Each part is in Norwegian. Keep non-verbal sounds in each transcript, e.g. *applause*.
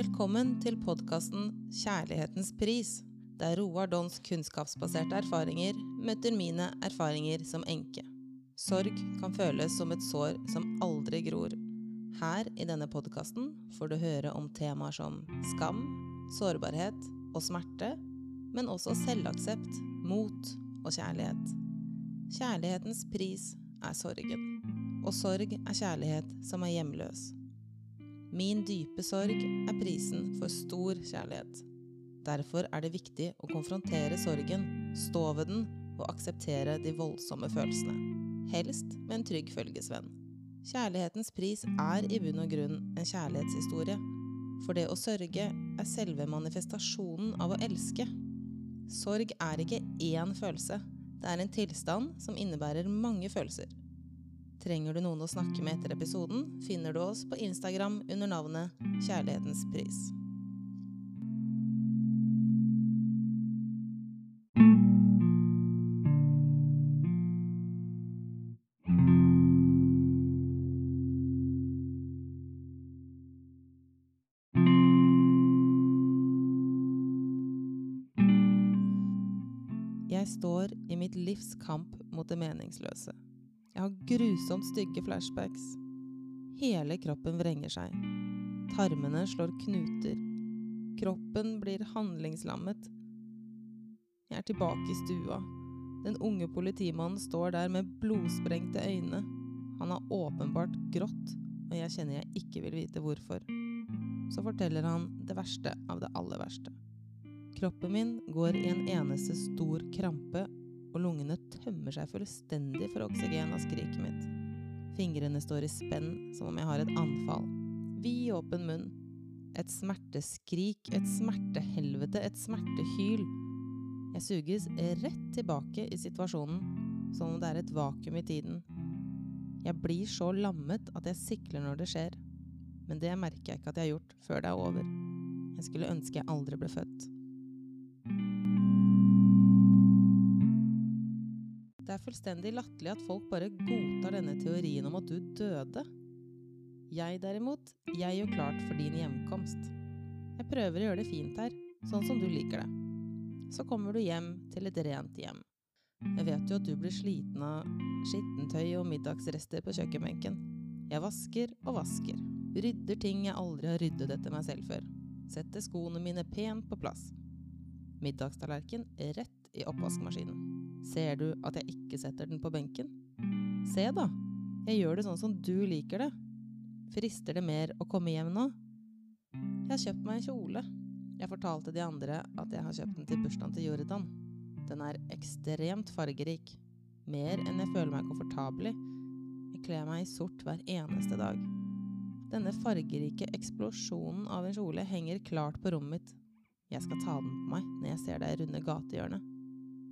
Velkommen til podkasten Kjærlighetens pris, der Roar Dons kunnskapsbaserte erfaringer møter mine erfaringer som enke. Sorg kan føles som et sår som aldri gror. Her i denne podkasten får du høre om temaer som skam, sårbarhet og smerte, men også selvaksept, mot og kjærlighet. Kjærlighetens pris er sorgen, og sorg er kjærlighet som er hjemløs. Min dype sorg er prisen for stor kjærlighet. Derfor er det viktig å konfrontere sorgen, stå ved den og akseptere de voldsomme følelsene. Helst med en trygg følgesvenn. Kjærlighetens pris er i bunn og grunn en kjærlighetshistorie. For det å sørge er selve manifestasjonen av å elske. Sorg er ikke én følelse. Det er en tilstand som innebærer mange følelser. Trenger du noen å snakke med etter episoden, finner du oss på Instagram under navnet Kjærlighetens pris. Jeg står i mitt livs kamp mot det meningsløse. Jeg har grusomt stygge flashbacks. Hele kroppen vrenger seg. Tarmene slår knuter. Kroppen blir handlingslammet. Jeg er tilbake i stua. Den unge politimannen står der med blodsprengte øyne. Han har åpenbart grått, og jeg kjenner jeg ikke vil vite hvorfor. Så forteller han det verste av det aller verste. Kroppen min går i en eneste stor krampe og lungene tømmer seg fullstendig for oksygen av skriket mitt. Fingrene står i spenn som om jeg har et anfall. Vid åpen munn. Et smerteskrik, et smertehelvete, et smertehyl. Jeg suges rett tilbake i situasjonen, som om det er et vakuum i tiden. Jeg blir så lammet at jeg sikler når det skjer, men det merker jeg ikke at jeg har gjort før det er over. Jeg skulle ønske jeg aldri ble født. Fullstendig latterlig at folk bare godtar denne teorien om at du døde. Jeg derimot, jeg gjør klart for din hjemkomst. Jeg prøver å gjøre det fint her, sånn som du liker det. Så kommer du hjem til et rent hjem. Jeg vet jo at du blir sliten av skittentøy og middagsrester på kjøkkenbenken. Jeg vasker og vasker. Rydder ting jeg aldri har ryddet etter meg selv før. Setter skoene mine pent på plass. Middagstallerken rett i oppvaskmaskinen. Ser du at jeg ikke setter den på benken? Se, da! Jeg gjør det sånn som du liker det. Frister det mer å komme hjem nå? Jeg har kjøpt meg en kjole. Jeg fortalte de andre at jeg har kjøpt den til bursdagen til Jordan. Den er ekstremt fargerik. Mer enn jeg føler meg komfortabel i. Jeg kler meg i sort hver eneste dag. Denne fargerike eksplosjonen av en kjole henger klart på rommet mitt. Jeg skal ta den på meg når jeg ser deg runde gatehjørnet.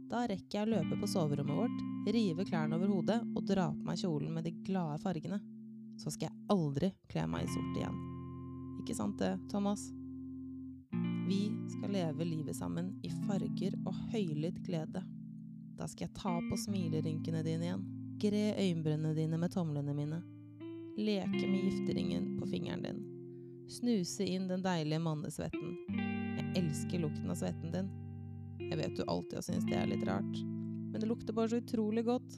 Da rekker jeg å løpe på soverommet vårt, rive klærne over hodet og dra på meg kjolen med de glade fargene. Så skal jeg aldri kle meg i sort igjen. Ikke sant det, Thomas? Vi skal leve livet sammen i farger og høylytt glede. Da skal jeg ta på smilerynkene dine igjen, gre øyenbrynene dine med tomlene mine, leke med gifteringen på fingeren din, snuse inn den deilige mannesvetten. Jeg elsker lukten av svetten din. Jeg vet du alltid har syntes det er litt rart, men det lukter bare så utrolig godt.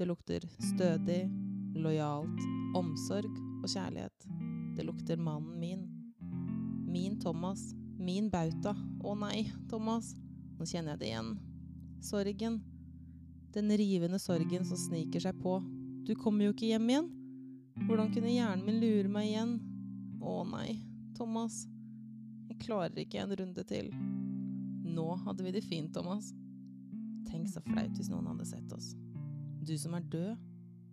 Det lukter stødig, lojalt, omsorg og kjærlighet. Det lukter mannen min. Min Thomas. Min bauta. Å nei, Thomas. Nå kjenner jeg det igjen. Sorgen. Den rivende sorgen som sniker seg på. Du kommer jo ikke hjem igjen. Hvordan kunne hjernen min lure meg igjen? Å nei, Thomas. Jeg klarer ikke en runde til. Nå hadde vi det fint, Thomas. Tenk så flaut hvis noen hadde sett oss. Du som er død,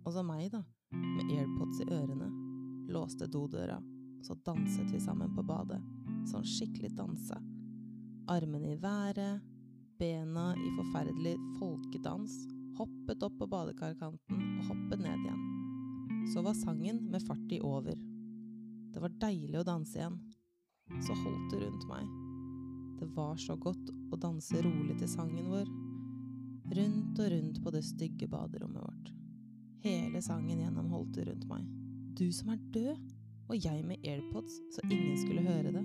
og så meg, da, med airpods i ørene, låste dodøra, så danset vi sammen på badet, sånn skikkelig danse. Armene i været, bena i forferdelig folkedans, hoppet opp på badekarkanten og hoppet ned igjen. Så var sangen med fart i over. Det var deilig å danse igjen. Så holdt det rundt meg det var så godt å danse rolig til sangen vår, rundt og rundt på det stygge baderommet vårt. Hele sangen gjennom holdt rundt meg. Du som er død, og jeg med airpods så ingen skulle høre det.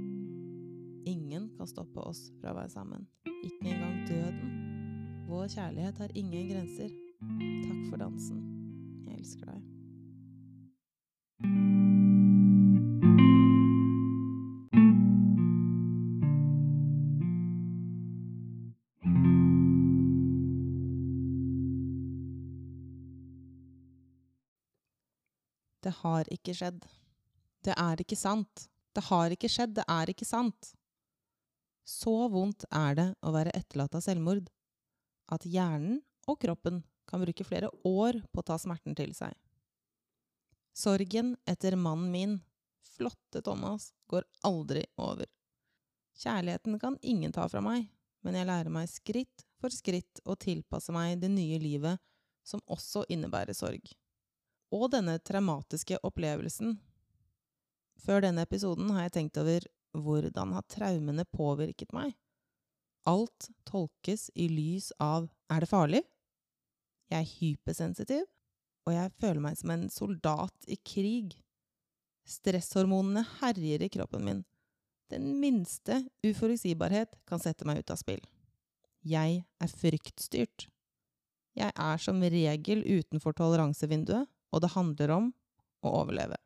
Ingen kan stoppe oss fra å være sammen. Ikke engang døden. Vår kjærlighet har ingen grenser. Takk har ikke skjedd. Det er ikke sant. Det har ikke skjedd, det er ikke sant. Så vondt er det å være etterlatt av selvmord, at hjernen og kroppen kan bruke flere år på å ta smerten til seg. Sorgen etter mannen min, flotte Thomas, går aldri over. Kjærligheten kan ingen ta fra meg, men jeg lærer meg skritt for skritt å tilpasse meg det nye livet som også innebærer sorg. Og denne traumatiske opplevelsen. Før denne episoden har jeg tenkt over hvordan har traumene påvirket meg? Alt tolkes i lys av er det farlig? Jeg er hypersensitiv, og jeg føler meg som en soldat i krig. Stresshormonene herjer i kroppen min. Den minste uforutsigbarhet kan sette meg ut av spill. Jeg er fryktstyrt. Jeg er som regel utenfor toleransevinduet, og det handler om å overleve.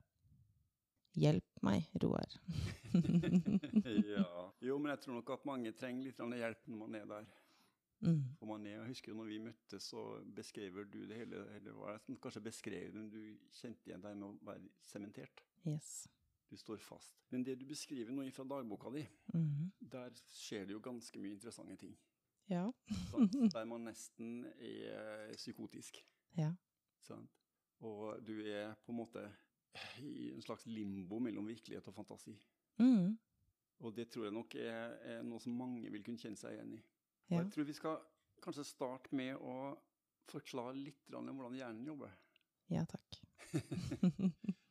Hjelp meg, Roar. *laughs* ja. Jo, men jeg tror nok at mange trenger litt hjelp når man er der. Mm. For man er, jeg husker jo når vi møttes, så beskrev du det hele hele var det som Kanskje beskrev det, men du kjente igjen deg med å være sementert. Yes. Du står fast. Men det du beskriver nå fra dagboka di, Mhm. der skjer det jo ganske mye interessante ting. Ja. Sant? *laughs* Der man nesten er psykotisk. Ja. Sant? Og du er på en måte i en slags limbo mellom virkelighet og fantasi. Mm. Og det tror jeg nok er, er noe som mange vil kunne kjenne seg igjen i. Ja. Jeg tror vi skal kanskje starte med å forklare litt om hvordan hjernen jobber. ja, takk. *laughs*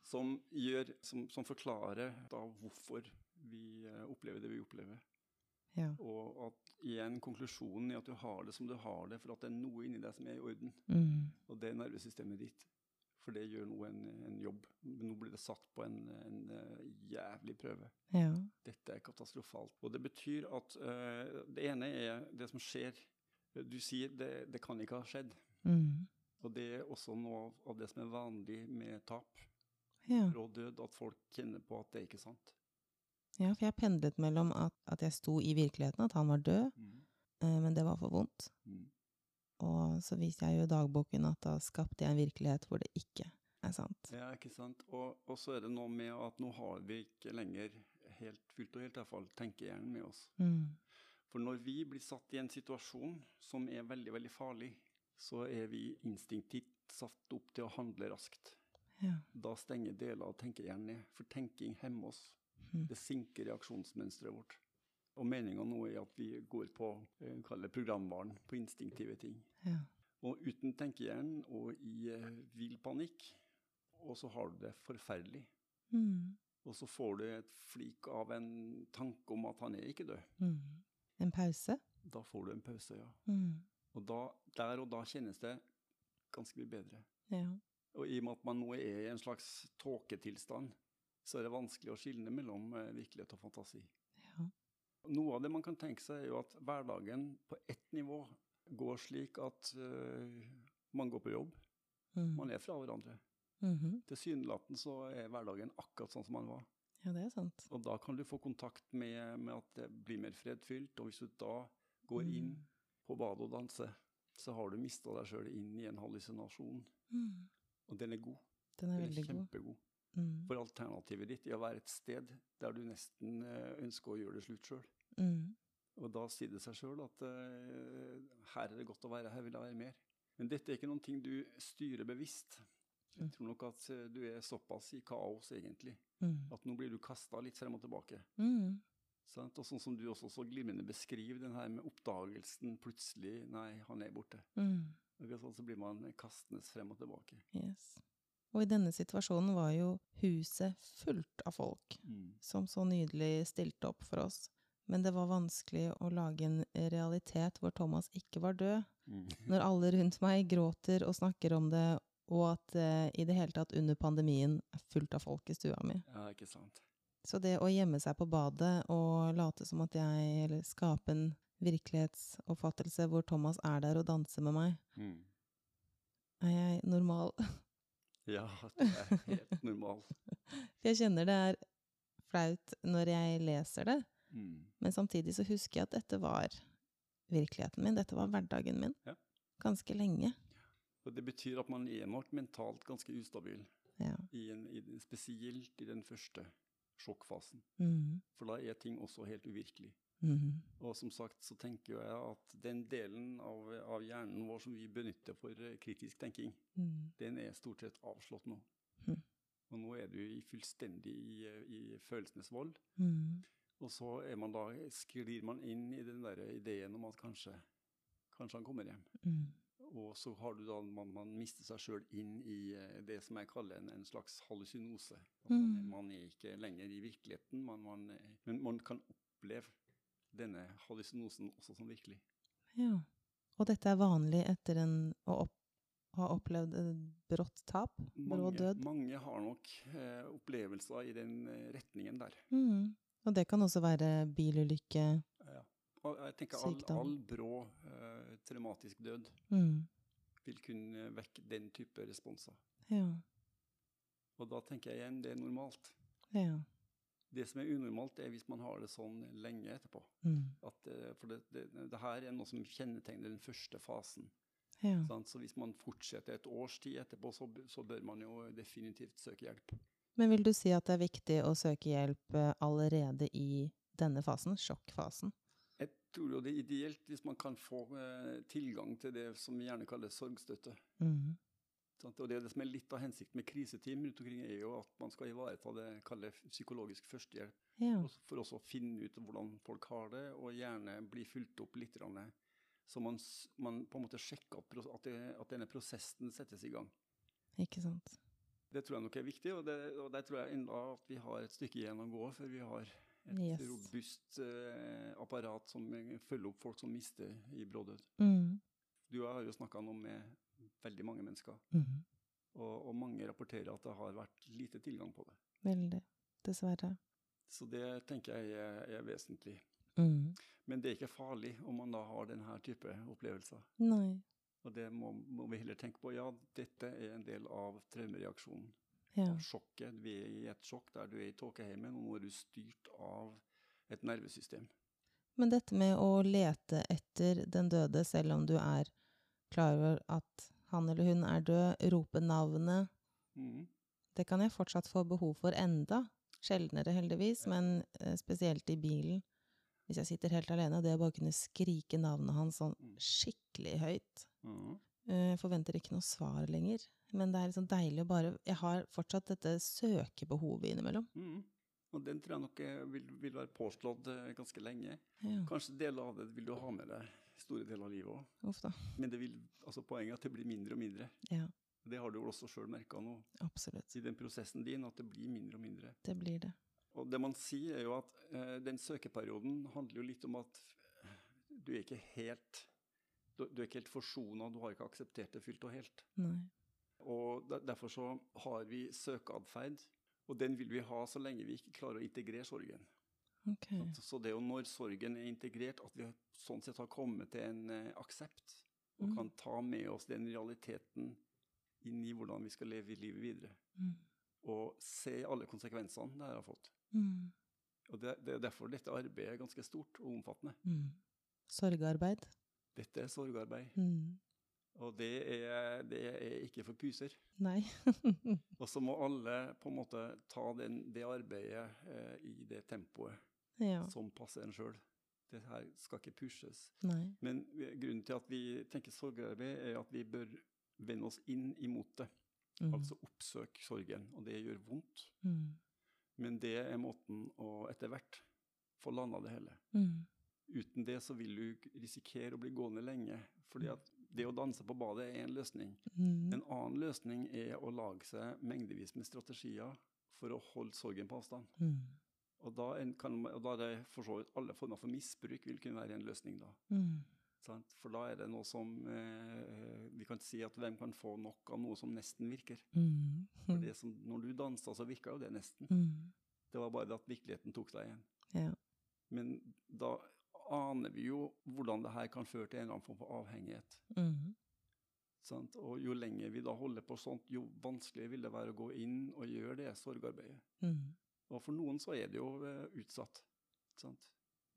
Som, gjør, som, som forklarer da hvorfor vi eh, opplever det vi opplever. ja. Og at igjen konklusjonen er at du har det som du har det, for at det er noe inni deg som er i orden. Mm. Og det er nervesystemet ditt. For det gjør nå en, en jobb. Nå blir det satt på en, en eh, jævlig prøve. Ja. Dette er katastrofalt. Og det betyr at uh, det ene er det som skjer. Du sier det, det kan ikke ha skjedd. Mm. Og det er også noe av det som er vanlig med tap ja. og død, at folk kjenner på at det er ikke sant. Ja, for jeg pendlet mellom at, at jeg sto i virkeligheten, at han var død, eh, men det var for vondt. Mm. Og så viser jeg jo i dagboken at da skapte jeg en virkelighet hvor det ikke er sant. Ja, ikke sant. Og, og så er det noe med at nå har vi ikke lenger helt fullt og helt i hvert fall tenkehjernen med oss. Mm. For når vi blir satt i en situasjon som er veldig, veldig farlig, så er vi instinktivt satt opp til å handle raskt. Ja. Da stenger deler av tenkehjernen ned, for tenking hemmer oss. Mm. Det sinker reaksjonsmønsteret vårt. Og meninga nå er at vi går på kaller programvaren, på instinktive ting. Ja. Og uten tenkehjernen og i eh, vill panikk, og så har du det forferdelig. Mm. Og så får du et flik av en tanke om at han er ikke død. Mm. En pause? Da får du en pause, ja. Mm. Og da, der og da kjennes det ganske mye bedre. Ja. Og i og med at man nå er i en slags tåketilstand, så er det vanskelig å skille mellom eh, virkelighet og fantasi. Noe av det man kan tenke seg, er jo at hverdagen på ett nivå går slik at uh, man går på jobb, Mm. man er fra hverandre. Mhm. Tilsynelatende så er hverdagen akkurat sånn som man var. Ja, det er sant. Og da kan du få kontakt med, med at det blir mer fredfylt, og hvis du da går inn Mm. på badet og danser, så har du mista deg sjøl inn i en hallusinasjon. Mm. Og den er god. Den er Den er veldig god. kjempegod. Mm. For alternativet ditt er å være et sted der du nesten eh, ønsker å gjøre det slutt sjøl. Mm. Og da sier det seg sjøl at uh, her er det godt å være, her vil jeg være mer. Men dette er ikke noen ting du styrer bevisst. Mm. Jeg tror nok at eh, du er såpass i kaos, egentlig, Mm. at nå blir du kasta litt frem og tilbake. Mm. Og sånn som du også så glimrende beskriver den her med oppdagelsen plutselig Nei, han er borte. Mm. Sånn så blir man kastenes frem og tilbake. Yes. Og i denne situasjonen var jo huset fullt av folk som så nydelig stilte opp for oss. Men det var vanskelig å lage en realitet hvor Thomas ikke var død. Mm. Når alle rundt meg gråter og snakker om det, og at eh, i det hele tatt under pandemien er fullt av folk i stua mi. Ja, ikke sant. Så det å gjemme seg på badet og late som at jeg Eller skape en virkelighetsoppfattelse hvor Thomas er der og danser med meg, Mm. er jeg normal? *laughs* Ja, du er helt normal. *laughs* For jeg kjenner det er flaut når jeg leser det, Mm. men samtidig så husker jeg at dette var virkeligheten min. Dette var hverdagen min. Ja. Ganske lenge. Og det betyr at man er nok mentalt ganske ustabil, Ja. i en, i, spesielt i den første sjokkfasen. Mm. For da er ting også helt uvirkelig. Mm. Og som sagt så tenker jeg at den delen av, av hjernen vår som vi benytter for eh, kritisk tenking, mm. den er stort sett avslått nå. Mhm. Og nå er du i fullstendig i, eh, i følelsenes vold. Mhm. Og så man da, sklir man inn i den der ideen om at kanskje, kanskje han kommer hjem. Mm. Og så har du da, man, man mister seg sjøl inn i eh, det som jeg kaller en, en slags hallusinose. Man, Mm. man er ikke lenger i virkeligheten, man, man, men man kan oppleve denne hallusinosen også som virkelig. Ja. Og dette er vanlig etter en, å opp, ha opplevd brått tap? Brå død? mange har nok eh, opplevelser i den eh, retningen der. Mhm. Og det kan også være bilulykke. Ja. Og jeg tenker all, all brå eh, traumatisk død mm. vil kunne vekke den type responser. Ja. Og da tenker jeg igjen, det er normalt. Ja. Det som er unormalt, er hvis man har det sånn lenge etterpå. Mm. At, eh, for det, det, det her er noe som kjennetegner den første fasen. Ja. Sant? Så hvis man fortsetter et års tid etterpå, så, så bør man jo definitivt søke hjelp. Men vil du si at det er viktig å søke hjelp eh, allerede i denne fasen, sjokkfasen? Jeg tror jo det er ideelt hvis man kan få eh, tilgang til det som vi gjerne kaller sorgstøtte. Mm. Sant? Og det, det som er litt av hensikten med kriseteam rundt omkring, er jo at man skal ivareta det kaller psykologisk førstehjelp. Ja. For også å finne ut hvordan folk har det, og gjerne bli fulgt opp litt. Så man, man på en måte sjekker opp at, det, at denne prosessen settes i gang. Ikke sant. Det tror jeg nok er viktig, og, det, og der tror jeg enda at vi har et stykke igjen å gå før vi har et Yes. robust eh, apparat som følger opp folk som mister i brådød. Mm. Du og jeg har jo snakka nå med veldig mange mennesker, mm. og, og mange rapporterer at det har vært lite tilgang på det. Veldig. Dessverre. Så det tenker jeg er, er vesentlig. Mm. Men det er ikke farlig om man da har denne type opplevelser. Nei. Og det må, må vi heller tenke på. Ja, dette er en del av traumereaksjonen. Ja. Av sjokket. Vi er i et sjokk der du er i tåkeheimen, og nå er du styrt av et nervesystem. Men dette med å lete etter den døde, selv om du er klar over at han eller hun er død, rope navnet, mm. det kan jeg fortsatt få behov for enda. Sjeldnere, heldigvis, men eh, spesielt i bilen. Hvis jeg sitter helt alene, det å bare kunne skrike navnet hans sånn Mm. skikkelig høyt. mm. Eh, Jeg forventer ikke noe svar lenger. Men det er liksom deilig å bare Jeg har fortsatt dette søkebehovet innimellom. Mm. Og den tror jeg nok eh, vil, vil være påslått eh, ganske lenge. Ja. Kanskje deler av det vil du ha med deg store deler av livet òg. Men det vil, altså poenget er at det blir mindre og mindre. Ja, Det har du jo også sjøl merka nå absolutt. i den prosessen din, at det blir mindre og mindre. Det blir det. Og det man sier, er jo at eh, den søkeperioden handler jo litt om at eh, du er ikke helt du, du er ikke helt forsona, du har ikke akseptert det fullt og helt. Nei. Og der, Derfor så har vi søkeatferd, og den vil vi ha så lenge vi ikke klarer å integrere sorgen. Okay. Så, så det er jo når sorgen er integrert, at vi sånn sett har kommet til en eh, aksept, og Mm. kan ta med oss den realiteten inn i hvordan vi skal leve livet videre. Mm. Og se alle konsekvensene det her har fått. Mm. Og det, det er derfor dette arbeidet er ganske stort og omfattende. Mm. Sorgarbeid. Dette er sorgarbeid, Mm. og det er, det er ikke for pyser. Nei. *laughs* Og så må alle på en måte ta den, det arbeidet eh, i det tempoet ja. som passer en sjøl. Det her skal ikke pushes. Nei. Men grunnen til at vi tenker sorgarbeid, er at vi bør vende oss inn imot det. Mm. Altså oppsøke sorgen. Og det gjør vondt, Mm. Men det er måten å etter hvert få landa det hele. Mm. Uten det så vil du risikere å bli gående lenge. fordi at det å danse på badet er en løsning. Mm. En annen løsning er å lage seg mengdevis med strategier for å holde sorgen på avstand. Mm. Og da, kan, og da er det for så vidt alle former for misbruk vil kunne være en løsning da. Mm. Sant? For da er det noe som eh, Vi kan si at hvem kan få nok av noe som nesten virker. Mm. For *laughs* som, når du dansa, så virka jo det nesten. Mm. Det var bare at virkeligheten tok deg igjen. Ja. Men da aner vi jo hvordan det her kan føre til en eller annen form for avhengighet. Mm. Sant? Og jo lenger vi da holder på sånt, jo vanskeligere vil det være å gå inn og gjøre det sorgarbeidet. Mhm. Og for noen så er det jo eh, utsatt. Sant?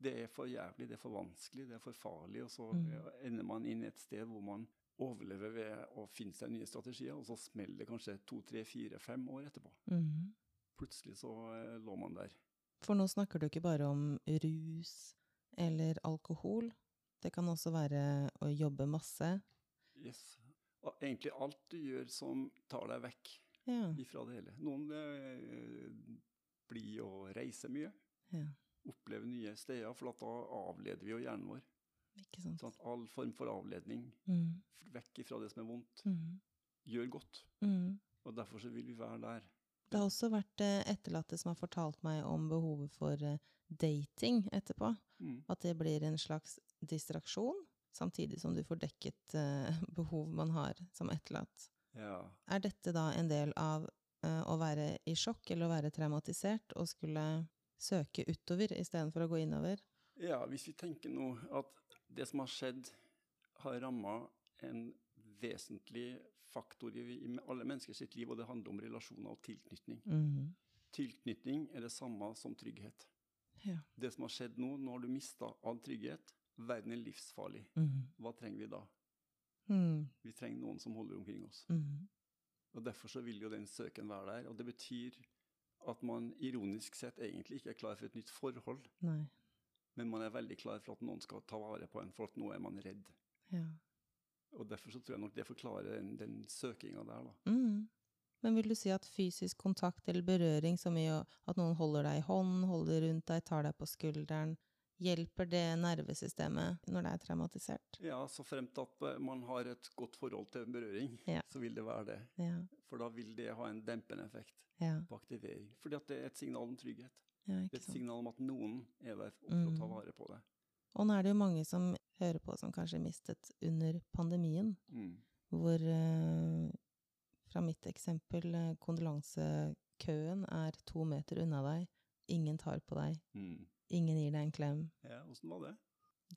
Det er for jævlig, det er for vanskelig, det er for farlig, og så Mm. ender man inn et sted hvor man overlever ved å finne seg nye strategier, og så smeller det kanskje to, tre, fire, fem år etterpå. Mhm. Plutselig så eh, lå man der. For nå snakker du ikke bare om rus eller alkohol. Det kan også være å jobbe masse. Yes. Og egentlig alt du gjør som tar deg vekk Ja. ifra det hele. Noen eh, blir å reise mye, ja. Oppleve nye steder, for at da avleder vi jo hjernen vår. Ikke sant. Sånn All form for avledning, mm. vekk ifra det som er vondt, mm. gjør godt. Mm. Og derfor så vil vi være der. Det har også vært eh, etterlatte som har fortalt meg om behovet for eh, dating etterpå. Mm. At det blir en slags distraksjon, samtidig som du får dekket eh, *laughs* behov man har som etterlatt. Ja. Er dette da en del av å være i sjokk eller å være traumatisert og skulle søke utover istedenfor å gå innover? ja, hvis vi tenker nå at det som har skjedd, har ramma en vesentlig faktor i, i alle mennesker sitt liv, og det handler om relasjoner og tilknytning. Mm. Tilknytning er det samme som trygghet. Ja. Det som har skjedd nå, nå har du mista all trygghet, verden er livsfarlig. Mm. Hva trenger vi da? Mm. Vi trenger noen som holder omkring oss. Mhm. Og Derfor så vil jo den søken være der. Og det betyr at man ironisk sett egentlig ikke er klar for et nytt forhold, Nei. men man er veldig klar for at noen skal ta vare på en, for at nå er man redd. Ja. Og Derfor så tror jeg nok det forklarer den, den søkinga der, da. Mm. Men vil du si at fysisk kontakt eller berøring, som i at noen holder deg i hånden, holder rundt deg, tar deg på skulderen, hjelper det nervesystemet når det er traumatisert? Ja, så fremt at eh, man har et godt forhold til berøring, Ja. så vil det være det. Ja. For da vil det ha en dempende effekt Ja. på aktivering. Fordi at det er et signal om trygghet. Det er et sant. signal om at noen er der for å ta Mm. vare på det. Og nå er det jo mange som hører på som kanskje mistet under pandemien, Mm. hvor eh, fra mitt eksempel eh, kondolansekøen er to meter unna deg, ingen tar på deg, Mm. Ingen gir deg en klem. Ja, åssen var det?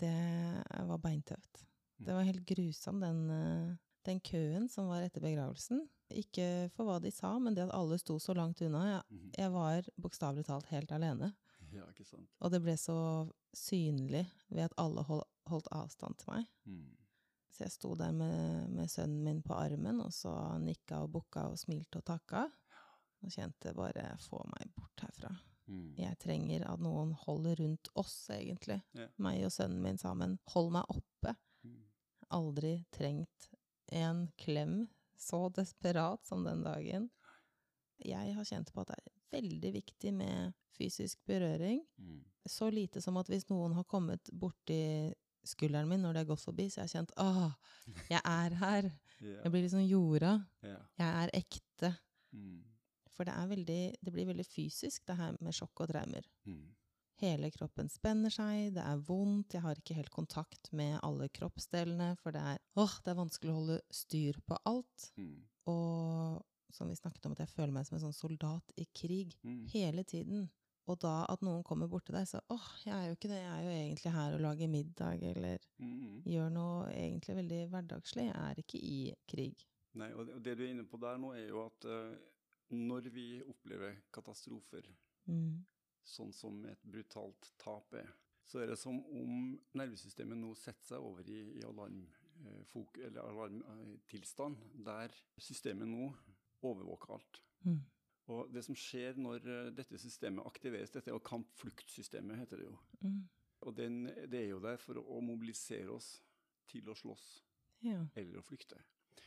Det var beintøft. Mm. Det var helt grusom, den, eh, den køen som var etter begravelsen. Ikke for hva de sa, men det at alle sto så langt unna. Jeg, Mhm. jeg var bokstavelig talt helt alene. *laughs* Ja, ikke sant. Og det ble så synlig ved at alle hold, holdt avstand til meg. Mm. Så jeg sto der med, med sønnen min på armen, og så nikka og bukka og smilte og takka. Og kjente bare få meg bort herfra. Mm. Jeg trenger at noen holder rundt oss, egentlig. Ja. Meg og sønnen min sammen. Hold meg oppe. Mm. Aldri trengt en klem så desperat som den dagen. Jeg har kjent på at det er veldig viktig med fysisk berøring. Mm. Så lite som at hvis noen har kommet borti skulderen min når det har gått forbi, så har jeg kjent åh, jeg er her. *laughs* yeah. Jeg blir liksom jorda. Yeah. Jeg er ekte. Mm. For det, er veldig, det blir veldig fysisk, det her med sjokk og traumer. Mm. Hele kroppen spenner seg, det er vondt, jeg har ikke helt kontakt med alle kroppsdelene, for det er, åh, det er vanskelig å holde styr på alt. Mm. Og som vi snakket om, at jeg føler meg som en sånn soldat i krig Mm. hele tiden. Og da at noen kommer bort til deg, så åh, jeg er jo ikke det, jeg er jo egentlig her og lager middag, eller Mm. gjør noe egentlig veldig hverdagslig. Jeg er ikke i krig. Nei, og det, og det du er inne på der nå, er jo at eh, når vi opplever katastrofer, Mm. sånn som et brutalt tap er, så er det som om nervesystemet nå setter seg over i, i alarmfok, eller alarmtilstand, der systemet nå overvåker alt. Mm. Og det som skjer når eh, dette systemet aktiveres, dette er jo kamp-flukt-systemet, heter det jo. Mm. Og den, det er jo der for å mobilisere oss til å slåss Ja. eller å flykte.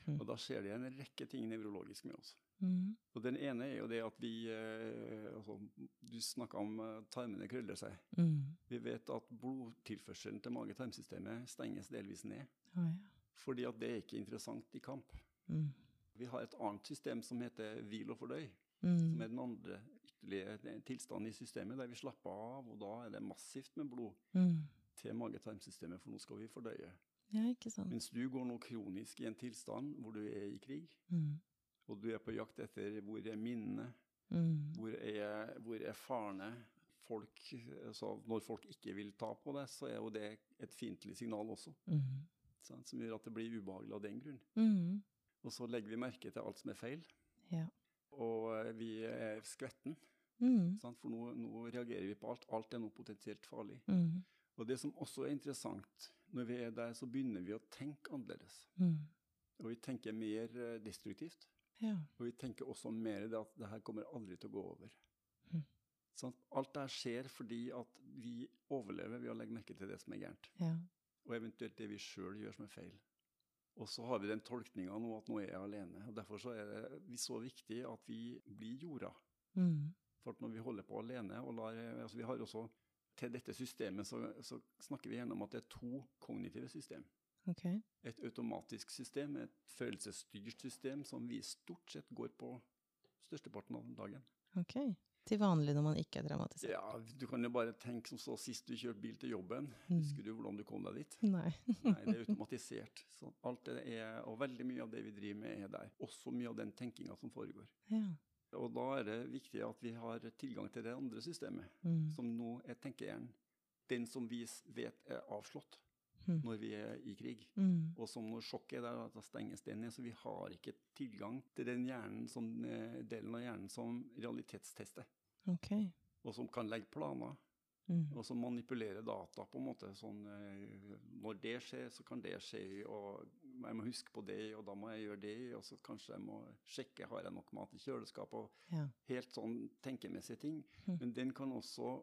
Mm. Og da skjer det en rekke ting nevrologisk med oss. Mm. Og den ene er jo det at vi eh, altså, Du snakka om eh, tarmene krøller seg. Mm. Vi vet at blodtilførselen til mage-tarmsystemet stenges delvis ned. Oh, ja. Fordi at det er ikke interessant i kamp. Mm. Vi har et annet system som heter hvil og fordøy. Mm. Som er den andre ytterligere tilstanden i systemet, der vi slapper av, og da er det massivt med blod Mm. til mage-tarmsystemet, for nå skal vi fordøye. Ja, ikke sant. Mens du går nå kronisk i en tilstand hvor du er i krig, Mm. Og du er på jakt etter hvor er minnene, Mm. Hvor er, hvor er farene? Folk, altså når folk ikke vil ta på det, så er jo det et fiendtlig signal også. Mm. Sånn, Som gjør at det blir ubehagelig av den grunn. Mm. Og så legger vi merke til alt som er feil. Ja. Og eh, vi er skvetten, Mm. Sånn, for nå, nå reagerer vi på alt. Alt er nå potensielt farlig. Mm. Og det som også er interessant, når vi er der, så begynner vi å tenke annerledes. Mm. Og vi tenker mer eh, destruktivt. Ja. Og vi tenker også mer det at det her kommer aldri til å gå over. Mm. Sånn, Alt det her skjer fordi at vi overlever ved å legge merke til det som er gærent. Ja. Og eventuelt det vi sjøl gjør som er feil. Og så har vi den tolkninga nå at nå er jeg alene. og Derfor så er det så viktig at vi blir jorda. Mm. For når vi holder på alene og lar altså vi har også Til dette systemet så, så snakker vi gjennom at det er to kognitive system. Ok. Et automatisk system, et følelsesstyrt system, som vi stort sett går på størsteparten av dagen. Ok. Til vanlig når man ikke er dramatisert? Ja, Du kan jo bare tenke som så sist du kjørte bil til jobben. Mm. Husker du hvordan du kom deg dit? Nei. *laughs* Nei, det er automatisert. Så alt det er, og veldig mye av det vi driver med, er der. Også mye av den tenkinga som foregår. Ja. Og da er det viktig at vi har tilgang til det andre systemet, Mm. som nå er tenkehjernen. Den som vi vet er avslått Mm. når vi er i krig. Mm. Og som når sjokket er der, da stenges det ned. Så vi har ikke tilgang til den hjernen som, eh, delen av hjernen som realitetstester. Ok. Og som kan legge planer, Mm. og som manipulerer data på en måte. Sånn, eh, når det skjer, så kan det skje, og jeg må huske på det, og da må jeg gjøre det, og så kanskje jeg må sjekke, har jeg nok mat i kjøleskapet, og Ja. helt sånn tenkemessige ting. Mm. Men den kan også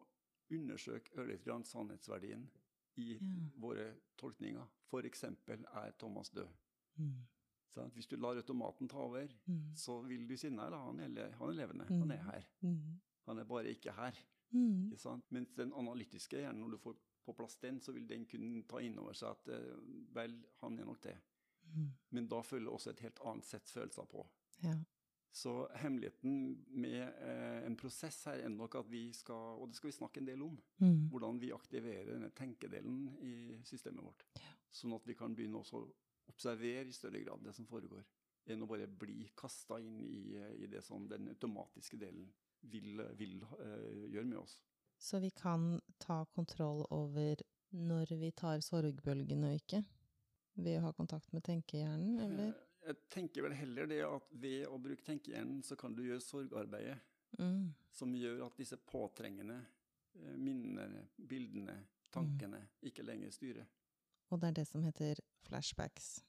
undersøke ørlite grann sannhetsverdien i Ja. våre tolkninger. Eksempel, er Thomas død? Mm. Sant? Hvis du lar automaten ta over, Mm. så vil du si nei da, han er, han er levende, Mm. han er her. Mm. Han er bare ikke her. Mm. Ikke sant? Mens den analytiske hjernen, når du får på plass den, så vil den kunne ta inn over seg at eh, vel, han er nok det. Mm. Men da følger også et helt annet sett følelser på. Ja. Så hemmeligheten med eh, en prosess her er nok at vi skal, og det skal vi snakke en del om, Mm. hvordan vi aktiverer denne tenkedelen i systemet vårt. Sånn at vi kan begynne også å observere i større grad det som foregår, enn å bare bli kasta inn i, eh, i det som den automatiske delen vil, vil eh, gjøre med oss. Så vi kan ta kontroll over når vi tar sorgbølgen og ikke? Ved å ha kontakt med tenkehjernen, eller? Jeg tenker vel heller det at ved å bruke tenkehjernen, så kan du gjøre sorgarbeidet Mm. som gjør at disse påtrengende eh, minnene, bildene, tankene ikke lenger styrer. Og det er det som heter flashbacks.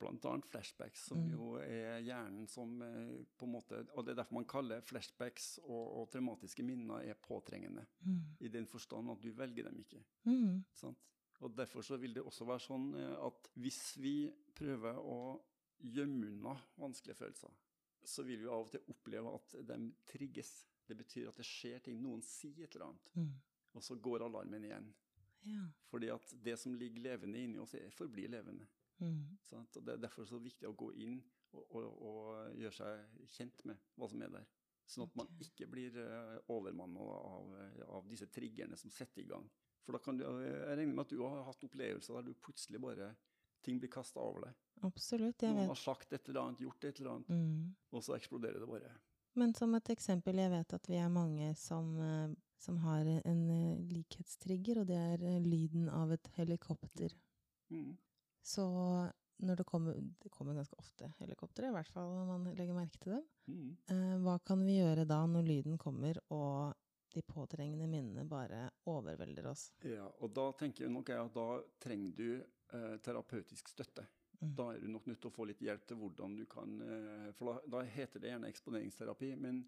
Blant annet flashbacks, som Mm. jo er hjernen som eh, på en måte Og det er derfor man kaller flashbacks og, og traumatiske minner er påtrengende. Mm. I den forstand at du velger dem ikke. Mm. Sant? Og Derfor så vil det også være sånn eh, at hvis vi prøver å gjemme unna vanskelige følelser, så vil vi av og til oppleve at de trigges. Det betyr at det skjer ting. Noen sier et eller annet, Mm. og så går alarmen igjen. Ja. Fordi at det som ligger levende inni oss, er- forblir levende. Mm. Og Det er derfor så viktig å gå inn og, og, og gjøre seg kjent med hva som er der. Sånn at man ikke blir uh, overmanna av, av disse triggerne som setter i gang. For da kan du, jeg regner med at du har hatt opplevelser der du plutselig bare ting blir kasta over deg. Absolutt, jeg Noen vet. har sagt et eller annet, gjort et eller annet, Mm. og så eksploderer det bare. Men som et eksempel, jeg vet at vi er mange som, eh, som har en eh, likhetstrigger, og det er eh, lyden av et helikopter. Mm. Så når det kommer, det kommer ganske ofte helikoptre, i hvert fall når man legger merke til dem, Mm. hva kan vi gjøre da når lyden kommer og de påtrengende minnene bare overvelder oss? Ja, og da tenker jeg nok jeg at da trenger du eh, terapeutisk støtte. Mm. Da er du nok nødt til å få litt hjelp til hvordan du kan eh, For da, da heter det gjerne eksponeringsterapi. Men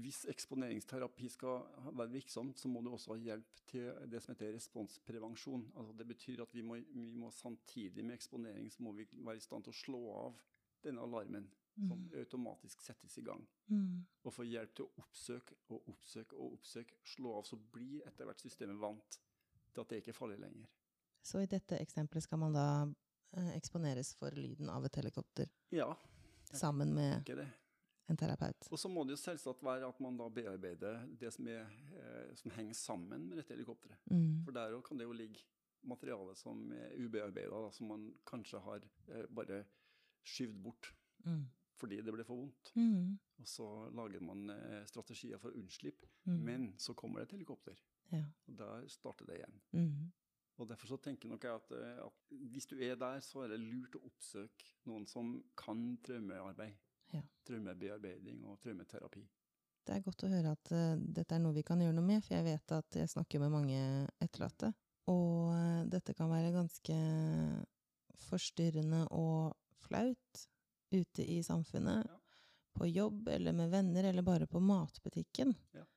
hvis eksponeringsterapi skal være virksomt, så må du også ha hjelp til det som heter responsprevensjon. Altså det betyr at vi må, vi må samtidig med eksponering så må vi være i stand til å slå av denne alarmen som Mm. automatisk settes i gang. Mm. Og få hjelp til å oppsøke og oppsøke og oppsøke. Slå av, så blir etter hvert systemet vant til at det ikke er farlig lenger. Så i dette eksempelet skal man da eh, eksponeres for lyden av et helikopter Ja, sammen med en terapeut. Og så må det jo selvsagt være at man da bearbeider det som, er, eh, som henger sammen med dette helikopteret. Mm. For der òg kan det jo ligge materiale som er ubearbeida, som man kanskje har eh, bare skyvd bort. Mm. fordi det ble for vondt. Mm. Og så lager man eh, strategier for å unnslippe, Mm. men så kommer det et helikopter. Ja. Og der starter det igjen. Og Derfor så tenker nok jeg at, eh, at hvis du er der, så er det lurt å oppsøke noen som kan traumearbeid. Ja. Traumebearbeiding og traumeterapi. Det er godt å høre at uh, dette er noe vi kan gjøre noe med, for jeg vet at jeg snakker med mange etterlatte. Og uh, dette kan være ganske forstyrrende og flaut ute i samfunnet. Ja. På jobb, eller med venner, eller bare på matbutikken. Ja.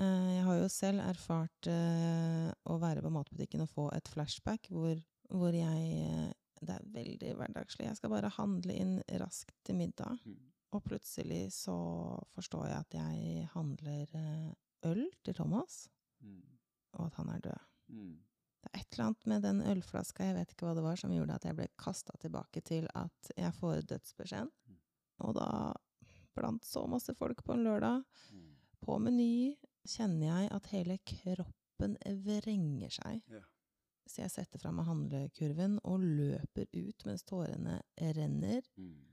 Eh, jeg har jo selv erfart eh, å være på matbutikken og få et flashback hvor, hvor jeg eh, Det er veldig hverdagslig. Jeg skal bare handle inn raskt til middag. Mm. Og plutselig så forstår jeg at jeg handler øl til Thomas, Mm. og at han er død. Mm. Det er et eller annet med den ølflaska, jeg vet ikke hva det var, som gjorde at jeg ble kasta tilbake til at jeg får dødsbeskjeden. Og da, blant så masse folk på en lørdag, på Meny, kjenner jeg at hele kroppen vrenger seg. Ja. Så jeg setter fra meg handlekurven og løper ut mens tårene renner. Mm.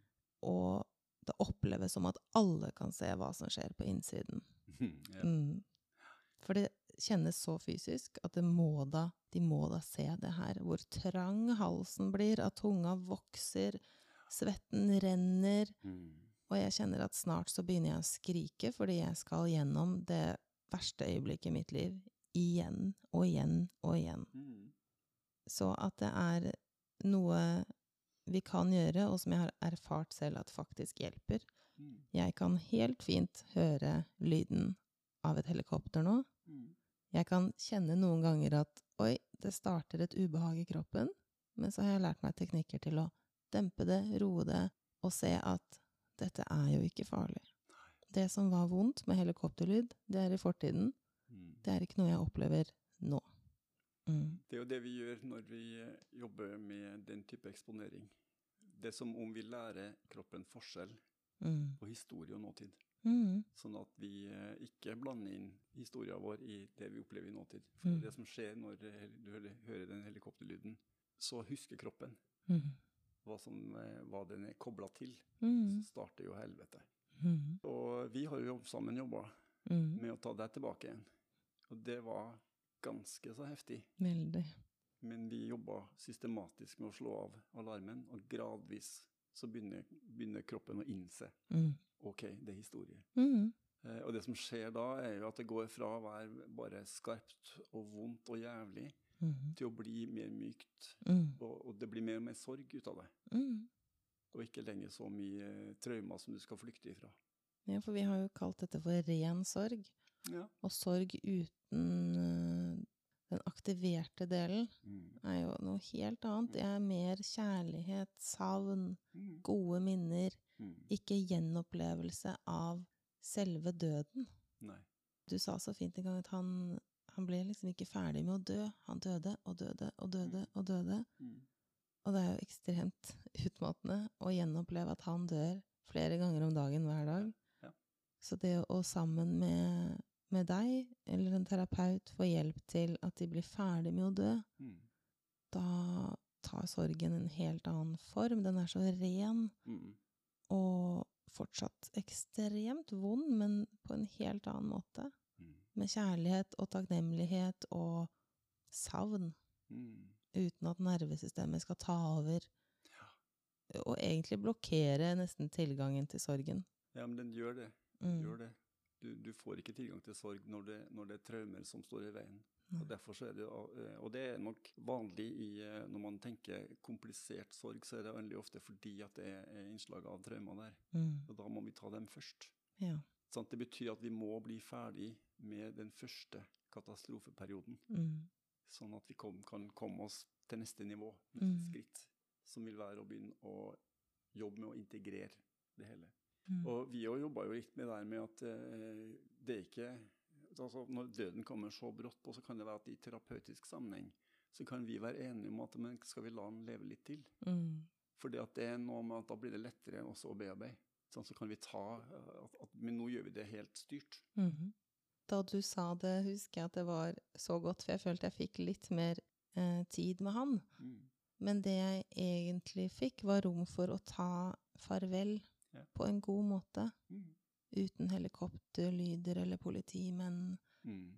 Og det oppleves som at alle kan se hva som skjer på innsiden. *laughs* ja. Mm. For det kjennes så fysisk at det må da, de må da se det her. Hvor trang halsen blir, at tunga vokser, svetten renner. Mm. Og jeg kjenner at snart så begynner jeg å skrike fordi jeg skal gjennom det verste øyeblikket i mitt liv. Igjen og igjen og igjen. Mm. Så at det er noe vi kan gjøre, og som jeg har erfart selv at faktisk hjelper. Mm. Jeg kan helt fint høre lyden av et helikopter nå. Mm. Jeg kan kjenne noen ganger at oi, det starter et ubehag i kroppen, men så har jeg lært meg teknikker til å dempe det, roe det, og se at dette er jo ikke farlig. Det som var vondt med helikopterlyd, det er i fortiden. Mm. Det er ikke noe jeg opplever nå. Mm. Det er jo det vi gjør når vi eh, jobber med den type eksponering. Det er som om vi lærer kroppen forskjell Mm. på historie og nåtid. Mm. Sånn at vi eh, ikke blander inn historien vår i det vi opplever i nåtid. For Mm. det som skjer når eh, du hører- den helikopterlyden, så husker kroppen Mm. hva, som, hva den er kobla til. Så starter jo helvete. Mm. Og vi har jo sammen jobba Mm. med å ta deg tilbake igjen. Og det var ganske så heftig. Veldig. Men vi jobba systematisk med å slå av alarmen, og gradvis så begynner, begynner kroppen å innse Mm. OK, det er historie. Mm. Eh, og det som skjer da, er jo at det går fra å være bare skarpt og vondt og jævlig, Mm. til å bli mer mykt. Mm. Og, og det blir mer og mer sorg ut av det. Mm. Og ikke lenger så mye eh, traumer som du skal flykte ifra. Ja, for vi har jo kalt dette for ren sorg. Ja. Og sorg uten øh, den aktiverte delen Mm. er jo noe helt annet. Det er mer kjærlighet, savn, Mm. gode minner. Mm. Ikke gjenopplevelse av selve døden. Nei. Du sa så fint en gang at han, han ble liksom ikke ferdig med å dø. Han døde og døde og døde og døde. Og det er jo ekstremt utmattende å gjenoppleve at han dør flere ganger om dagen hver dag. Ja. Så det å sammen med, med deg eller en terapeut få hjelp til at de blir ferdig med å dø, Mm. da tar sorgen en helt annen form. Den er så ren Mm. og fortsatt ekstremt vond, men på en helt annen måte. Mm. Med kjærlighet og takknemlighet og savn, Mm. Uten at nervesystemet skal ta over. Og egentlig blokkere nesten tilgangen til sorgen. Ja, men den gjør det. Mm. Gjør det. Du, du får ikke tilgang til sorg når det, når det er traumer som står i veien. Og, derfor så er det, eh, og det er nok vanlig i, eh, når man tenker komplisert sorg, så er det veldig ofte fordi at det er innslag av traumer der. Mm. Og da må vi ta dem først. Ja. Sånn, Det betyr at vi må bli ferdig med den første katastrofeperioden, Mm. Sånn at vi kom, kan komme oss til neste nivå, neste Mm. skritt, som vil være å begynne å jobbe med å integrere det hele. Mm. Og vi òg jobba jo litt med det med at eh, det er ikke altså Når døden kommer så brått på, så kan det være at i terapeutisk sammenheng så kan vi være enige om at men skal vi la den leve litt til? Mm. Fordi at det er noe med at da blir det lettere også å bearbeide. Sånn, så kan vi ta eh, at, at, Men nå gjør vi det helt styrt. Mhm. Da du sa det, husker jeg at det var så godt, for jeg følte jeg fikk litt mer eh, tid med han. Mm. Men det jeg egentlig fikk, var rom for å ta farvel Ja. på en god måte. Mm. Uten helikopterlyder eller politimenn. Mm.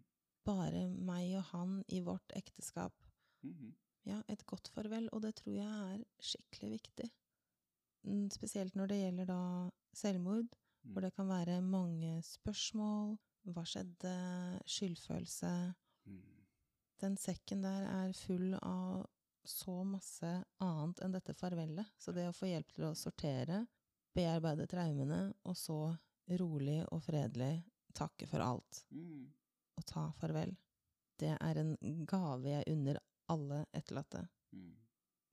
Bare meg og han i vårt ekteskap. Mhm. Ja, et godt farvel, og det tror jeg er skikkelig viktig. Mm, Spesielt når det gjelder da selvmord, Mm. hvor det kan være mange spørsmål. Hva skjedde? Skyldfølelse. Mm. Den sekken der er full av så masse annet enn dette farvelet. Så det å få hjelp til å sortere, bearbeide traumene, og så rolig og fredelig takke for alt Mm. og ta farvel, det er en gave jeg unner alle etterlatte. Mm.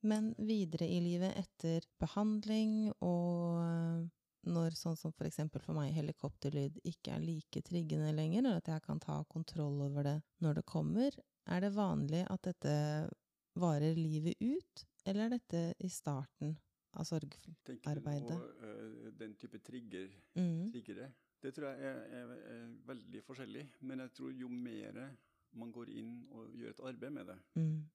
Men videre i livet etter behandling og når sånn som for eksempel for meg helikopterlyd ikke er like triggende lenger, eller at jeg kan ta kontroll over det når det kommer, er det vanlig at dette varer livet ut, eller er dette i starten av sorgarbeidet? Tenker du på eh, den type trigger, Mm. triggere? Det tror jeg er, er, er veldig forskjellig, men jeg tror jo mer man går inn og gjør et arbeid med det, Mm.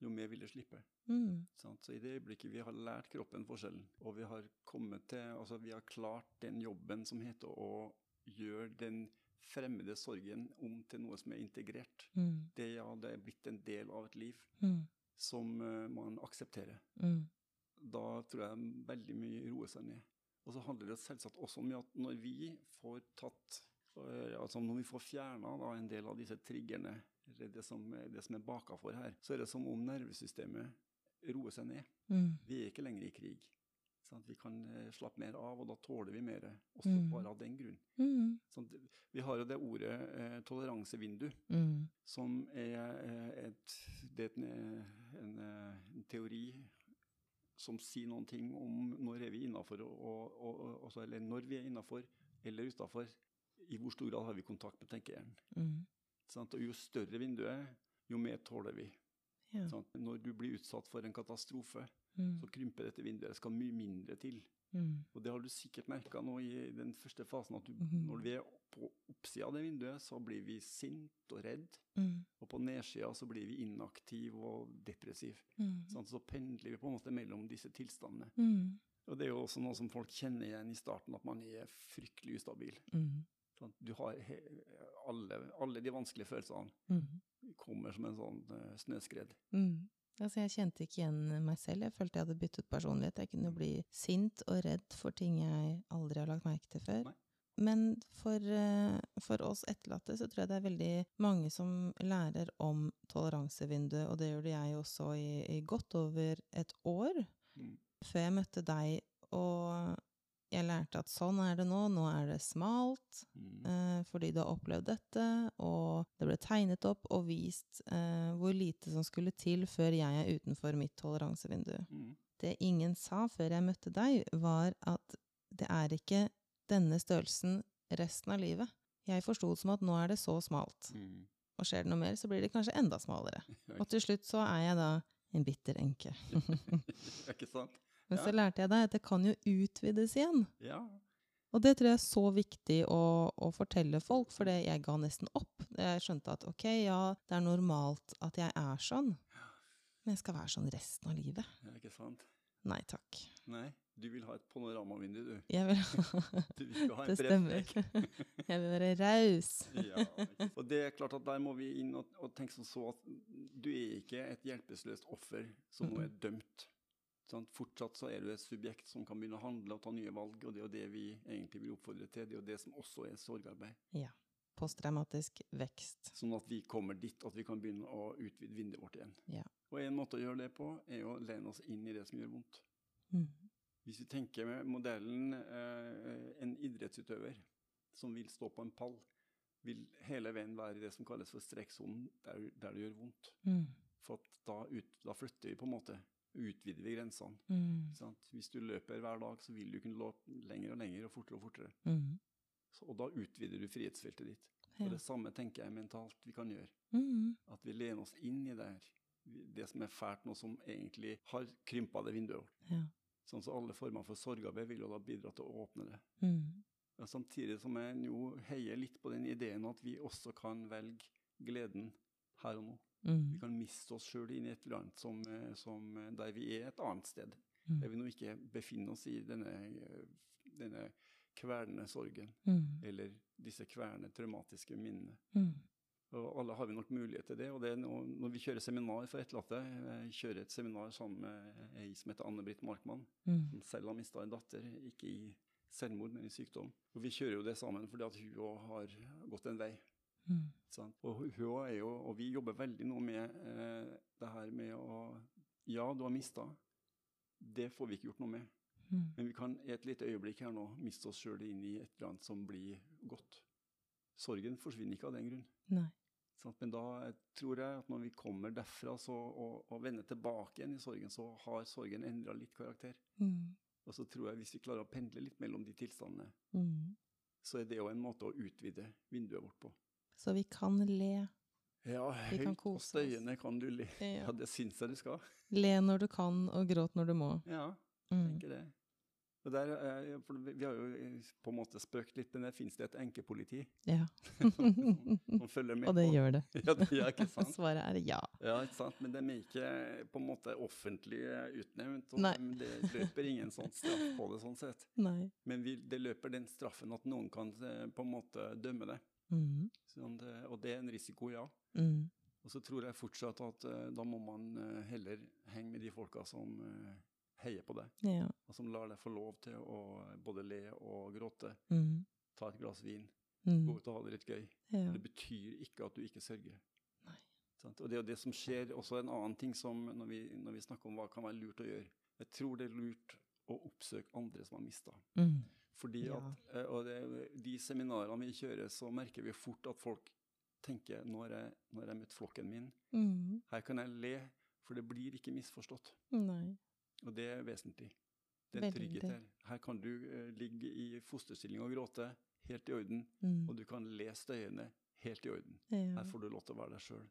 Jo mer vil det slippe. Mm. Så i det øyeblikket vi har lært kroppen forskjellen, og vi har kommet til, altså vi har klart den jobben som heter å gjøre den fremmede sorgen om til noe som er integrert. Mm. Det, ja, det er blitt en del av et liv Mm. som uh, man aksepterer. Mm. Da tror jeg veldig mye roer seg ned. Og så handler det selvsagt også om at når vi får tatt eh, Altså når vi får fjerna en del av disse triggerne, eller det som, det som er bakafor her, så er det som om nervesystemet roer seg ned. Mm. Vi er ikke lenger i krig. Sant? Vi kan eh, slappe mer av, og da tåler vi mer. Også Mm. bare av den grunn. Mm. Sånn, vi har jo det ordet eh, toleransevindu, Mm. som er eh, et, det er en, eh, en, en teori som sier noen ting om når er vi innafor, altså, eller når vi er innafor eller utafor. I hvor stor grad har vi kontakt med tenkehjernen. Mm. Sant? Og jo større vinduet, jo mer tåler vi. Ja. Sant? Når du blir utsatt for en katastrofe, Mm. så krymper dette vinduet. Det skal mye mindre til. Mm. Og det har du sikkert merka nå i den første fasen, at du, mm. når vi er på oppsida av det vinduet, så blir vi sint og redd. Mm. Og på nedsida så blir vi inaktiv og depressiv. Mm. Sant? Så pendler vi på en måte mellom disse tilstandene. Mm. Og det er jo også noe som folk kjenner igjen i starten, at man er fryktelig ustabil. Mm. Du har alle, alle de vanskelige følelsene Mm. kommer som en sånn uh, snøskred. Mm. Altså, jeg kjente ikke igjen meg selv. Jeg følte jeg hadde byttet personlighet. Jeg kunne bli sint og redd for ting jeg aldri har lagt merke til før. Nei. Men for, eh, for oss etterlatte så tror jeg det er veldig mange som lærer om toleransevinduet, og det gjorde jeg også i, i godt over et år Mm. før jeg møtte deg, og jeg lærte at sånn er det nå, nå er det smalt, Mm. Fordi du har opplevd dette, og det ble tegnet opp og vist eh, hvor lite som skulle til før jeg er utenfor mitt toleransevindu. Mm. Det ingen sa før jeg møtte deg, var at det er ikke denne størrelsen resten av livet. Jeg forsto det som at nå er det så smalt, Mm. og skjer det noe mer, så blir det kanskje enda smalere. *laughs* Og til slutt så er jeg da en bitter enke. *laughs* ikke sant? *laughs* Men så lærte jeg deg at det kan jo utvides igjen. Ja. Og det tror jeg er så viktig å, å fortelle folk, for det jeg ga nesten opp. Jeg skjønte at ok, ja, det er normalt at jeg er sånn, men jeg skal være sånn resten av livet. ja, ikke sant? Nei takk. Nei, du vil ha et panoramavindu, du. Jeg vil *laughs* Du vil ikke ha en Det stemmer. *laughs* Jeg vil være raus. *laughs* ja, og det er klart at der må vi inn og, og tenke som så at du er ikke et hjelpeløst offer som nå er dømt. Sant? Fortsatt så er du et subjekt som kan begynne å handle og ta nye valg, og det er jo det vi egentlig vil oppfordre til. Det er jo det som også er sorgarbeid. Ja. Posttraumatisk vekst. Sånn at vi kommer dit at vi kan begynne å utvide vinduet vårt igjen. Ja. Og en måte å gjøre det på, er å lene oss inn i det som gjør vondt. Mm. Hvis vi tenker med modellen eh, en idrettsutøver som vil stå på en pall, vil hele veien være i det som kalles for strekksonen, der, der det gjør vondt. Mm. For at da, ut, da flytter vi på en måte, utvider vi grensene. Mm. Sant? Hvis du løper hver dag, så vil du kunne løpe lenger og lenger og fortere og fortere. Mm. Så, og da utvider du frihetsfeltet ditt. Ja. Og det samme tenker jeg mentalt vi kan gjøre. Mm. At vi lener oss inn i det her. Det som er fælt nå, som egentlig har krympa det vinduet. Ja. Sånn så alle former for sorgarbeid vil jo da bidra til å åpne det. Mm. Ja, samtidig som jeg nå heier litt på den ideen at vi også kan velge gleden her og nå. Vi Mm. kan miste oss sjøl inn i et eller annet som, eh, som, eh, der vi er et annet sted. Mm. Der vi nå ikke befinner oss i denne eh, denne kvelende sorgen, Mm. eller disse kvelende traumatiske minnene. Mm. Og alle har vi nok mulighet til det. og det nå- Når vi kjører seminar for etterlatte Jeg kjører et seminar sammen med ei som heter Anne-Britt Markmann, Mm. som selv har mista en datter, ikke i selvmord, men i sykdom. Og Vi kjører jo det sammen fordi at hun òg har gått en vei. Mm. Og er jo, og vi jobber veldig nå med eh, det her med å Ja, du har mista. Det får vi ikke gjort noe med. Mm. Men vi kan i et lite øyeblikk her nå miste oss sjøl inn i et eller annet som blir godt. Sorgen forsvinner ikke av den grunn. Nei. Men da tror jeg at når vi kommer derfra så, og, og vender tilbake igjen i sorgen, så har sorgen endra litt karakter. Mm. Og så tror jeg hvis vi klarer å pendle litt mellom de tilstandene, Mm. så er det jo en måte å utvide vinduet vårt på. Så vi kan le. Ja, Vi kan høyt og støyene kan du le. Ja. Det syns jeg du skal. Le når du kan, og gråt når du må. Ja, Mm. tenker det. Og der, er- for vi har jo eh, på en måte spøkt litt, men der finnes det et enkepoliti Ja. *laughs* som følger med og det på. gjør det. *laughs* Ja, det er ikke sant? *laughs* Svaret er ja. Ja, ikke sant? Men de er ikke på en måte offentlig utnevnt, og Nei. det løper ingen sånn straff på det sånn sett. Nei. Men vi, det løper den straffen at noen kan eh, på en måte dømme det. Mm. Sånn det og det er en risiko, ja. Mm. Og så tror jeg fortsatt at uh, da må man uh, heller henge med de folka som uh, heier på deg, Ja. og som lar deg få lov til å både le og gråte, Mm. ta et glass vin, Mm. gå ut og ha det litt gøy. Ja. Det betyr ikke at du ikke sørger. Nei. Og det er jo det som skjer, også en annen ting som når vi, når vi snakker om hva kan være lurt å gjøre. Jeg tror det er lurt å oppsøke andre som har mista. Mm. Fordi at, eh, og det, de seminarene vi kjører, så merker vi fort at folk tenker nå har jeg, nå har jeg møtt flokken min, Mm. her kan jeg le, for det blir ikke misforstått. Nei. Og det er vesentlig. Det er en trygghet her. Her kan du uh, ligge i fosterstilling og gråte, helt i orden, Mm. og du kan le støyende, helt i orden. Ja. Her får du lov til å være deg sjøl.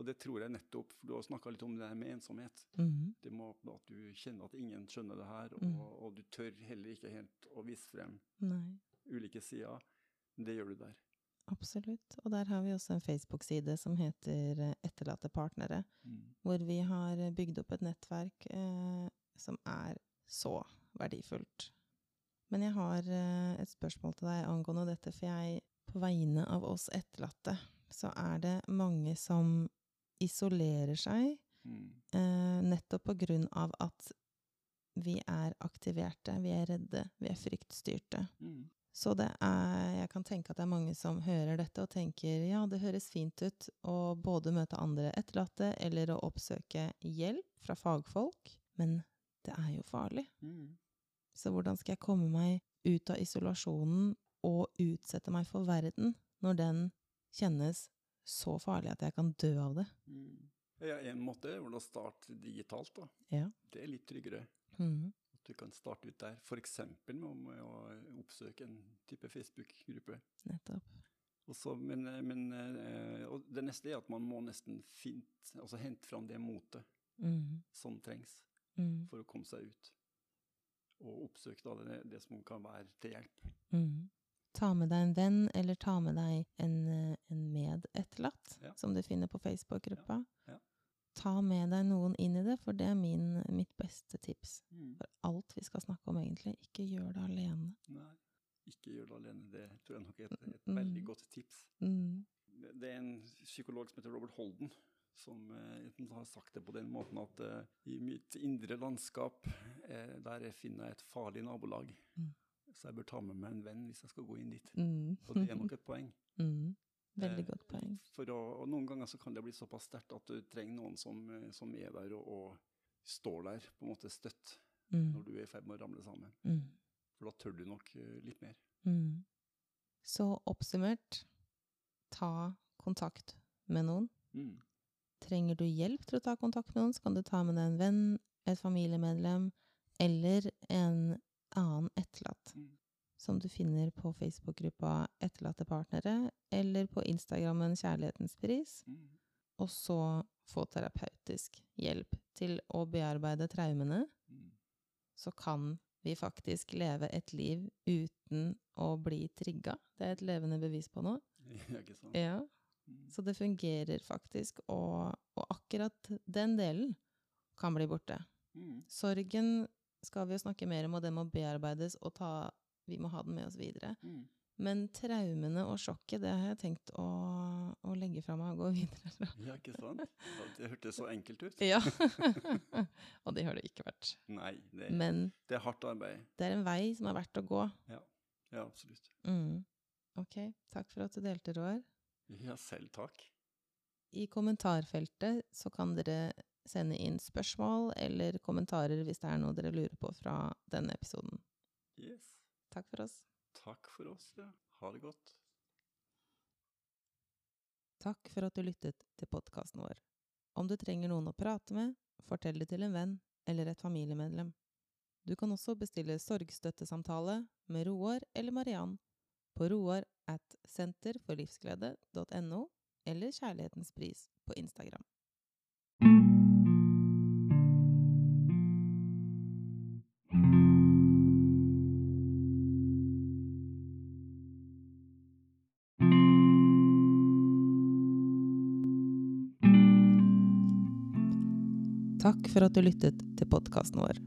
Og det tror jeg nettopp, for du har snakka litt om det her med ensomhet. Mm. Det må at du kjenner at ingen skjønner det her, og, Mm. og du tør heller ikke helt å vise frem Nei. ulike sider. Det gjør du der. Absolutt. Og der har vi også en Facebook-side som heter eh, Etterlatte partnere, Mm. hvor vi har bygd opp et nettverk eh, som er så verdifullt. Men jeg har eh, et spørsmål til deg angående dette, for jeg, på vegne av oss etterlatte, så er det mange som isolerer seg Mm. eh, nettopp på grunn av at vi er aktiverte, vi er redde, vi er fryktstyrte. Mm. Så det er, jeg kan tenke at det er mange som hører dette og tenker ja, det høres fint ut å både møte andre etterlatte eller å oppsøke hjelp fra fagfolk, men det er jo farlig. Mm. Så hvordan skal jeg komme meg ut av isolasjonen og utsette meg for verden når den kjennes så farlig at jeg kan dø av det? Mm. Ja, en måte er vel å starte digitalt, da. Ja. Det er litt tryggere. Mm. At du kan starte ut der, f.eks. med å- oppsøke en type Facebook-gruppe. Nettopp. Og så- Men, men eh, og det neste er at man må nesten fint, altså hente fram det motet mm. som trengs mm. for å komme seg ut. Og oppsøke da det, det som kan være til hjelp. Mm. Ta med deg en venn, eller ta med deg en, eh, en medetterlatt, Ja. som du finner på Facebook-gruppa. Ja, ja. Ta med deg noen inn i det, for det er min, mitt beste tips. Mm. For alt vi skal snakke om, egentlig. Ikke gjør det alene. Nei, ikke gjør det alene. Det tror jeg nok er et, et Mm. veldig godt tips. Mm. Det er en psykolog som heter Robert Holden, som eh, har sagt det på den måten at eh, i mitt indre landskap, eh, der finner jeg et farlig nabolag. Mm. Så jeg bør ta med meg en venn hvis jeg skal gå inn dit. Mm. Og det er nok et poeng. *laughs* Mm. Veldig Eh, godt poeng. For å, og noen ganger så kan det bli såpass sterkt at du trenger noen som, eh, som er der og, og står der, på en måte støtt, Mm. når du er i ferd med å ramle sammen. Mm. For da tør du nok eh, litt mer. Mm. Så oppsummert, ta kontakt med noen. Mm. Trenger du hjelp til å ta kontakt med noen, så kan du ta med deg en venn, et familiemedlem eller en annen etterlatt, Mm. Som du finner på Facebook-gruppa Etterlatte partnere, eller på Instagrammen Kjærlighetens pris, Mm. og så få terapeutisk hjelp til å bearbeide traumene, Mm. så kan vi faktisk leve et liv uten å bli trigga. Det er et levende bevis på nå. *laughs* Ja, ikke sant? Ja. Mm. Så det fungerer faktisk, og, og akkurat den delen kan bli borte. Sorgen skal vi jo snakke mer om, og det må bearbeides og ta, vi må ha den med oss videre. Mm. Men traumene og sjokket, det har jeg tenkt å, å legge fra meg og gå videre fra. *laughs* Ja, ikke sant? Det hørtes så enkelt ut. Ja. *laughs* *laughs* og det har det ikke vært. Nei, det, Men det er hardt arbeid. det er en vei som er verdt å gå. Ja, absolutt. Mm. Ok, takk for at du delte, Roar. Ja, selv takk. I kommentarfeltet så kan dere sende inn spørsmål eller kommentarer hvis det er noe dere lurer på fra denne episoden. Yes. Takk for oss. Takk for oss, ja. Ha det godt. Takk for at du lyttet til podkasten vår. Om du trenger noen å prate med, fortell det til en venn eller et familiemedlem. Du kan også bestille sorgstøttesamtale med Roar eller Mariann på roar at senterforlivsglede.no eller Kjærlighetens pris på Instagram. Takk for at du lyttet til podkasten vår.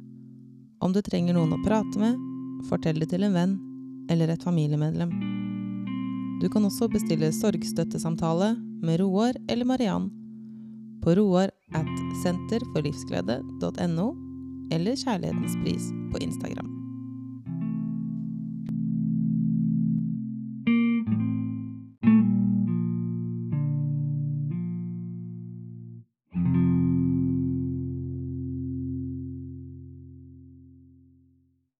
Om du trenger noen å prate med, fortell det til en venn eller et familiemedlem. Du kan også bestille sorgstøttesamtale med Roar eller Mariann på roar at senterforlivsglede.no eller Kjærlighetens pris på Instagram.